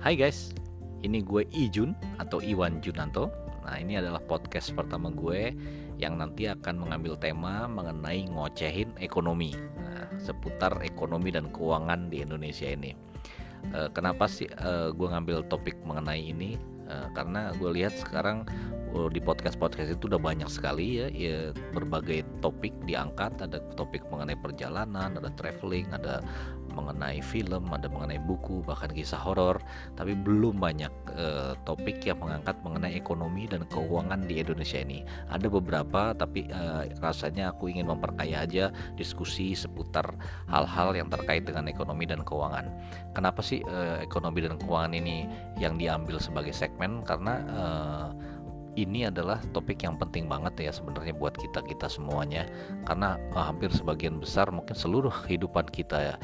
Hai guys, ini gue Ijun atau Iwan Junanto. Nah ini adalah podcast pertama gue yang nanti akan mengambil tema mengenai ngocehin ekonomi, nah, seputar ekonomi dan keuangan di Indonesia ini. E, kenapa sih e, gue ngambil topik mengenai ini? E, karena gue lihat sekarang Oh, di podcast-podcast itu udah banyak sekali ya, ya berbagai topik diangkat ada topik mengenai perjalanan ada traveling ada mengenai film ada mengenai buku bahkan kisah horor tapi belum banyak uh, topik yang mengangkat mengenai ekonomi dan keuangan di Indonesia ini. Ada beberapa tapi uh, rasanya aku ingin memperkaya aja diskusi seputar hal-hal yang terkait dengan ekonomi dan keuangan. Kenapa sih uh, ekonomi dan keuangan ini yang diambil sebagai segmen? Karena ini adalah topik yang penting banget ya sebenarnya buat kita kita semuanya. Karena uh, hampir sebagian besar mungkin seluruh kehidupan kita ya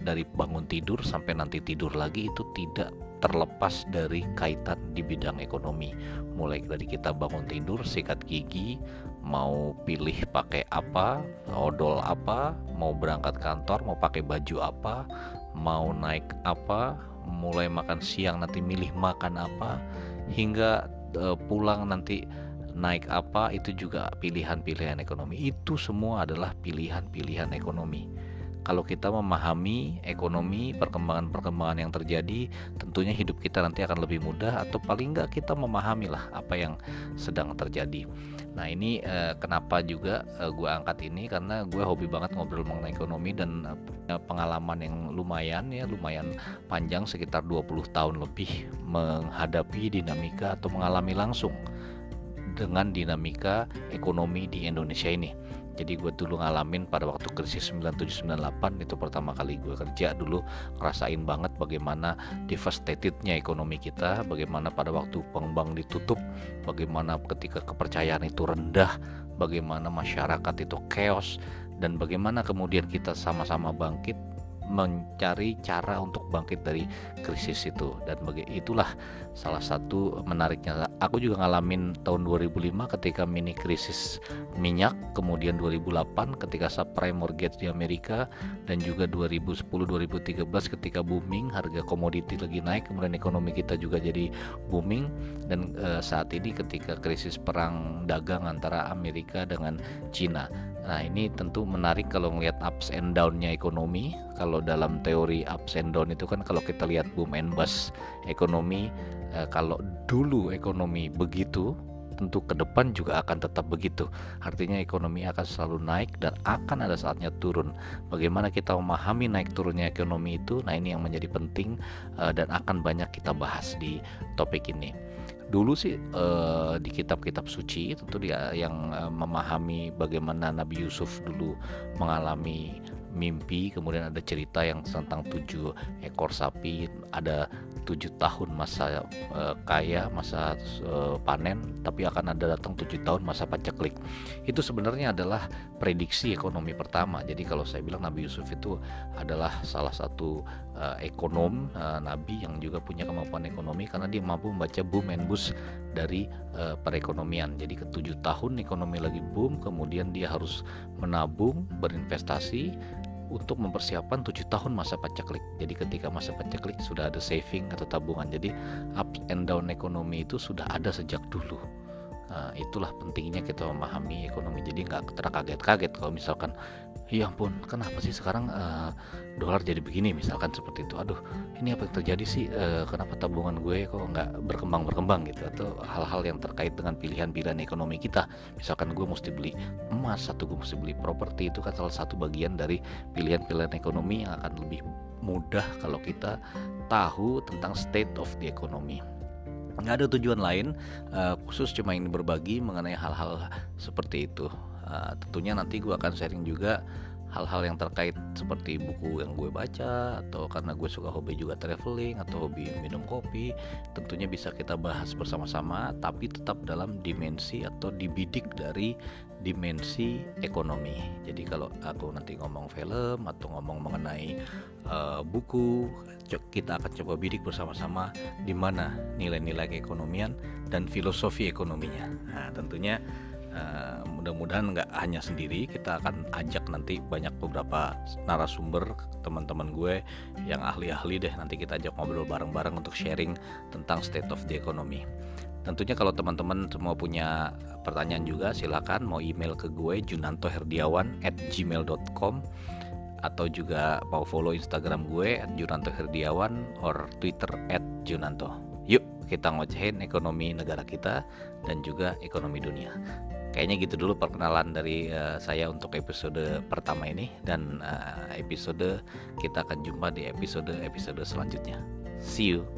dari bangun tidur sampai nanti tidur lagi itu tidak terlepas dari kaitan di bidang ekonomi. Mulai dari kita bangun tidur sikat gigi mau pilih pakai apa odol apa mau berangkat kantor mau pakai baju apa mau naik apa mulai makan siang nanti milih makan apa hingga uh, pulang nanti naik apa itu juga pilihan-pilihan ekonomi. Itu semua adalah pilihan-pilihan ekonomi kalau kita memahami ekonomi perkembangan-perkembangan yang terjadi tentunya hidup kita nanti akan lebih mudah atau paling nggak kita memahami lah apa yang sedang terjadi. Nah ini eh, kenapa juga eh, gue angkat ini? Karena gue hobi banget ngobrol mengenai ekonomi dan eh, punya pengalaman yang lumayan ya lumayan panjang sekitar 20 tahun lebih menghadapi dinamika atau mengalami langsung dengan dinamika ekonomi di Indonesia ini. Jadi gue dulu ngalamin pada waktu krisis 9798 itu pertama kali gue kerja dulu ngerasain banget bagaimana devastatednya ekonomi kita bagaimana pada waktu pengembang ditutup bagaimana ketika kepercayaan itu rendah bagaimana masyarakat itu chaos dan bagaimana kemudian kita sama-sama bangkit mencari cara untuk bangkit dari krisis itu. Dan bagi itulah salah satu menariknya. Aku juga ngalamin tahun 2005 ketika mini krisis minyak kemudian 2008 ketika subprime mortgage di Amerika dan juga 2010 2013 ketika booming harga komoditi lagi naik kemudian ekonomi kita juga jadi booming. Dan e, saat ini ketika krisis perang dagang antara Amerika dengan Cina. Nah ini tentu menarik kalau melihat ups and downnya ekonomi. Kalau dalam teori ups and down itu kan kalau kita lihat boom and bust ekonomi, eh, kalau dulu ekonomi begitu, tentu ke depan juga akan tetap begitu. Artinya ekonomi akan selalu naik dan akan ada saatnya turun. Bagaimana kita memahami naik turunnya ekonomi itu? Nah ini yang menjadi penting eh, dan akan banyak kita bahas di topik ini dulu sih uh, di kitab-kitab suci tentu dia yang uh, memahami bagaimana Nabi Yusuf dulu mengalami mimpi kemudian ada cerita yang tentang tujuh ekor sapi ada tujuh tahun masa uh, kaya masa uh, panen tapi akan ada datang tujuh tahun masa paceklik. Itu sebenarnya adalah prediksi ekonomi pertama. Jadi kalau saya bilang Nabi Yusuf itu adalah salah satu uh, ekonom uh, Nabi yang juga punya kemampuan ekonomi karena dia mampu membaca boom and bust dari uh, perekonomian. Jadi ketujuh tahun ekonomi lagi boom kemudian dia harus menabung berinvestasi untuk mempersiapkan tujuh tahun masa paceklik. Jadi ketika masa paceklik sudah ada saving atau tabungan. Jadi up and down ekonomi itu sudah ada sejak dulu. Nah, itulah pentingnya kita memahami ekonomi. Jadi nggak terkaget-kaget kalau misalkan ya ampun kenapa sih sekarang uh, dolar jadi begini? Misalkan seperti itu. Aduh ini apa yang terjadi sih? Uh, kenapa tabungan gue kok nggak berkembang berkembang gitu. Atau hal-hal yang terkait dengan pilihan-pilihan ekonomi kita. Misalkan gue mesti beli emas atau gue mesti beli properti itu kan salah satu bagian dari pilihan-pilihan ekonomi yang akan lebih mudah kalau kita tahu tentang state of the economy nggak ada tujuan lain uh, khusus cuma ingin berbagi mengenai hal-hal seperti itu. Uh, tentunya nanti gue akan sharing juga hal-hal yang terkait seperti buku yang gue baca atau karena gue suka hobi juga traveling atau hobi minum kopi tentunya bisa kita bahas bersama-sama tapi tetap dalam dimensi atau dibidik dari dimensi ekonomi. Jadi kalau aku nanti ngomong film atau ngomong mengenai uh, buku kita akan coba bidik bersama-sama di mana nilai-nilai keekonomian dan filosofi ekonominya. Nah tentunya uh, mudah-mudahan nggak hanya sendiri kita akan ajak nanti banyak beberapa narasumber teman-teman gue yang ahli-ahli deh nanti kita ajak ngobrol bareng-bareng untuk sharing tentang state of the economy tentunya kalau teman-teman semua punya pertanyaan juga silakan mau email ke gue junantoherdiawan at gmail.com atau juga mau follow Instagram gue at Junanto Herdiawan or Twitter at Junanto. Yuk kita ngocehin ekonomi negara kita dan juga ekonomi dunia. Kayaknya gitu dulu perkenalan dari uh, saya untuk episode pertama ini dan uh, episode kita akan jumpa di episode-episode selanjutnya. See you.